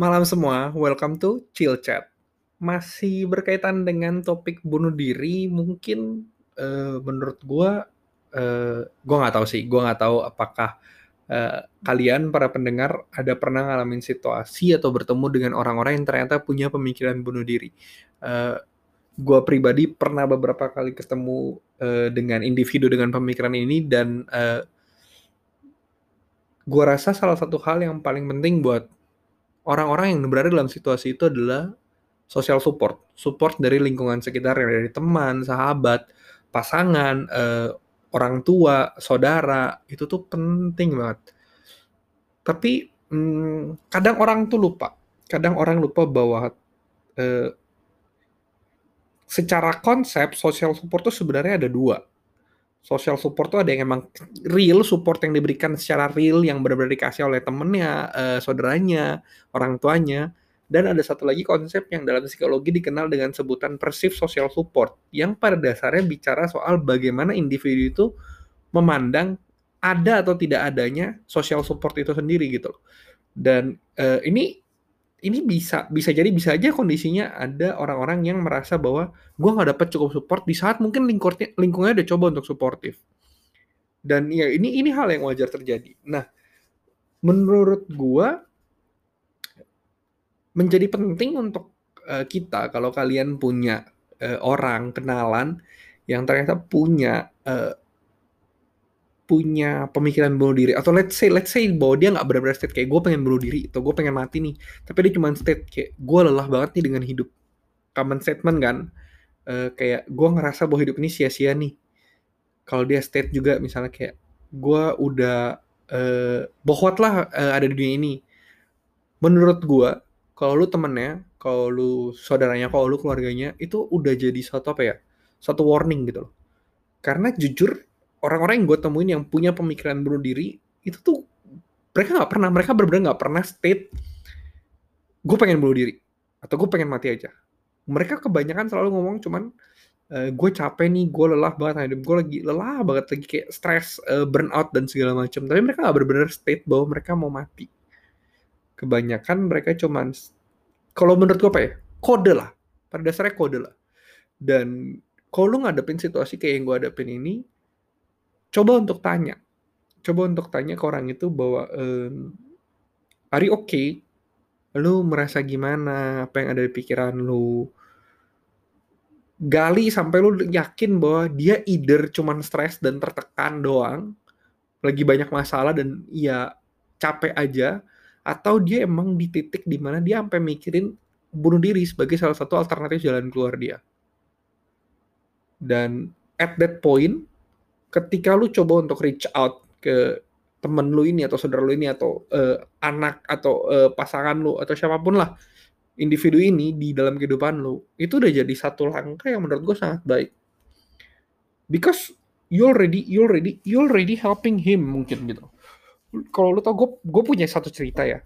Malam semua, welcome to Chill Chat. Masih berkaitan dengan topik bunuh diri, mungkin uh, menurut gue, uh, gue nggak tahu sih, gue nggak tahu apakah uh, kalian para pendengar ada pernah ngalamin situasi atau bertemu dengan orang-orang yang ternyata punya pemikiran bunuh diri. Uh, gue pribadi pernah beberapa kali ketemu uh, dengan individu dengan pemikiran ini dan uh, gue rasa salah satu hal yang paling penting buat orang-orang yang berada dalam situasi itu adalah social support, support dari lingkungan sekitar dari teman, sahabat, pasangan, eh, orang tua, saudara, itu tuh penting banget. Tapi hmm, kadang orang tuh lupa, kadang orang lupa bahwa eh, secara konsep social support tuh sebenarnya ada dua social support tuh ada yang emang real support yang diberikan secara real yang benar-benar dikasih oleh temennya, uh, saudaranya, orang tuanya. Dan ada satu lagi konsep yang dalam psikologi dikenal dengan sebutan perceived social support yang pada dasarnya bicara soal bagaimana individu itu memandang ada atau tidak adanya social support itu sendiri gitu Dan uh, ini ini bisa bisa jadi bisa aja kondisinya ada orang-orang yang merasa bahwa gue nggak dapat cukup support di saat mungkin lingkungannya lingkungannya udah coba untuk suportif. Dan ya ini ini hal yang wajar terjadi. Nah menurut gue menjadi penting untuk uh, kita kalau kalian punya uh, orang kenalan yang ternyata punya uh, punya pemikiran bunuh diri. Atau let's say let's say bahwa dia nggak benar-benar state kayak gue pengen bunuh diri atau gue pengen mati nih. Tapi dia cuma state kayak gue lelah banget nih dengan hidup. Common statement kan? Uh, kayak gue ngerasa bahwa hidup ini sia-sia nih. Kalau dia state juga misalnya kayak gue udah uh, bohot lah uh, ada di dunia ini. Menurut gue kalau lu temennya kalau lu saudaranya kalau lu keluarganya itu udah jadi satu apa ya? Satu warning gitu loh. Karena jujur orang-orang yang gue temuin yang punya pemikiran bunuh diri itu tuh mereka nggak pernah mereka benar-benar nggak pernah state gue pengen bunuh diri atau gue pengen mati aja. Mereka kebanyakan selalu ngomong cuman e, eh, gue capek nih gue lelah banget hidup gue lagi lelah banget lagi kayak stres uh, burnout dan segala macam tapi mereka nggak benar-benar state bahwa mereka mau mati. Kebanyakan mereka cuman kalau menurut gue apa ya kode lah. Pada dasarnya kode lah. Dan kalau lu ngadepin situasi kayak yang gue hadapin ini coba untuk tanya. Coba untuk tanya ke orang itu bahwa ehm, are you okay lu merasa gimana? Apa yang ada di pikiran lu? Gali sampai lu yakin bahwa dia either cuman stres dan tertekan doang lagi banyak masalah dan ya capek aja atau dia emang di titik di mana dia sampai mikirin bunuh diri sebagai salah satu alternatif jalan keluar dia. Dan at that point ketika lu coba untuk reach out ke temen lu ini atau saudara lu ini atau uh, anak atau uh, pasangan lu atau siapa pun lah individu ini di dalam kehidupan lu itu udah jadi satu langkah yang menurut gue sangat baik. Because you already you already you already helping him mungkin gitu. Kalau lu tau gue gue punya satu cerita ya.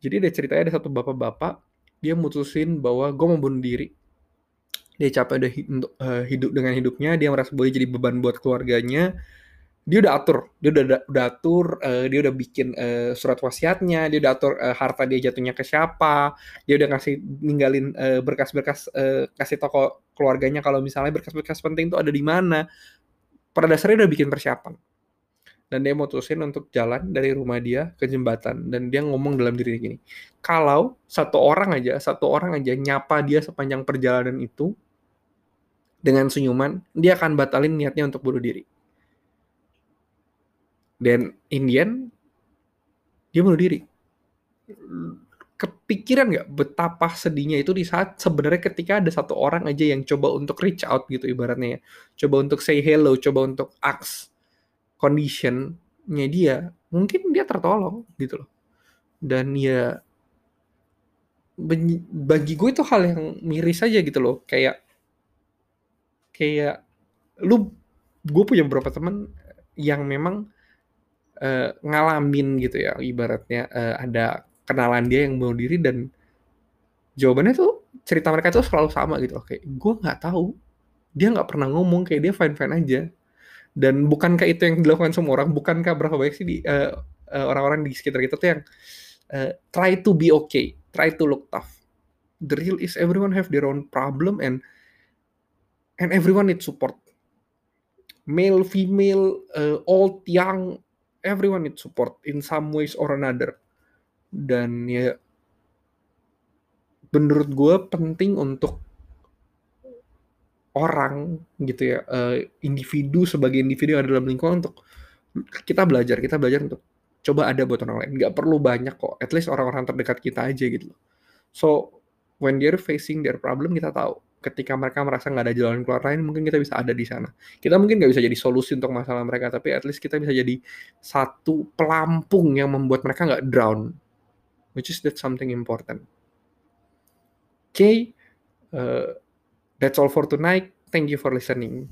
Jadi ada ceritanya ada satu bapak-bapak dia mutusin bahwa gue mau bunuh diri dia capek udah uh, hidup dengan hidupnya dia merasa boleh jadi beban buat keluarganya. Dia udah atur dia udah udah atur uh, dia udah bikin uh, surat wasiatnya dia udah atur uh, harta dia jatuhnya ke siapa dia udah ngasih ninggalin berkas-berkas uh, kasih toko keluarganya kalau misalnya berkas-berkas penting itu ada di mana. Pada dasarnya udah bikin persiapan. Dan dia mutusin untuk jalan dari rumah dia ke jembatan. Dan dia ngomong dalam dirinya gini kalau satu orang aja satu orang aja nyapa dia sepanjang perjalanan itu dengan senyuman, dia akan batalin niatnya untuk bunuh diri. Dan Indian, dia bunuh diri. Kepikiran nggak betapa sedihnya itu di saat sebenarnya ketika ada satu orang aja yang coba untuk reach out gitu ibaratnya ya. Coba untuk say hello, coba untuk ask conditionnya dia, mungkin dia tertolong gitu loh. Dan ya bagi gue itu hal yang miris aja gitu loh kayak kayak lu gue punya beberapa temen yang memang uh, ngalamin gitu ya ibaratnya uh, ada kenalan dia yang bunuh diri dan jawabannya tuh cerita mereka tuh selalu sama gitu oke gue nggak tahu dia nggak pernah ngomong kayak dia fine fine aja. Dan bukankah itu yang dilakukan semua orang? Bukankah berapa banyak sih di uh, uh, orang-orang di sekitar kita tuh yang uh, try to be okay try to look tough. The real is everyone have their own problem and and everyone need support. Male female uh, old young everyone need support in some ways or another. Dan ya menurut gue penting untuk orang gitu ya uh, individu sebagai individu yang ada dalam lingkungan untuk kita belajar kita belajar untuk coba ada buat orang lain. Nggak perlu banyak kok at least orang-orang terdekat kita aja gitu so when they're facing their problem kita tahu ketika mereka merasa nggak ada jalan keluar lain mungkin kita bisa ada di sana. Kita mungkin nggak bisa jadi solusi untuk masalah mereka tapi at least kita bisa jadi satu pelampung yang membuat mereka nggak drown which is that something important. Okay uh, that's all for tonight. Thank you for listening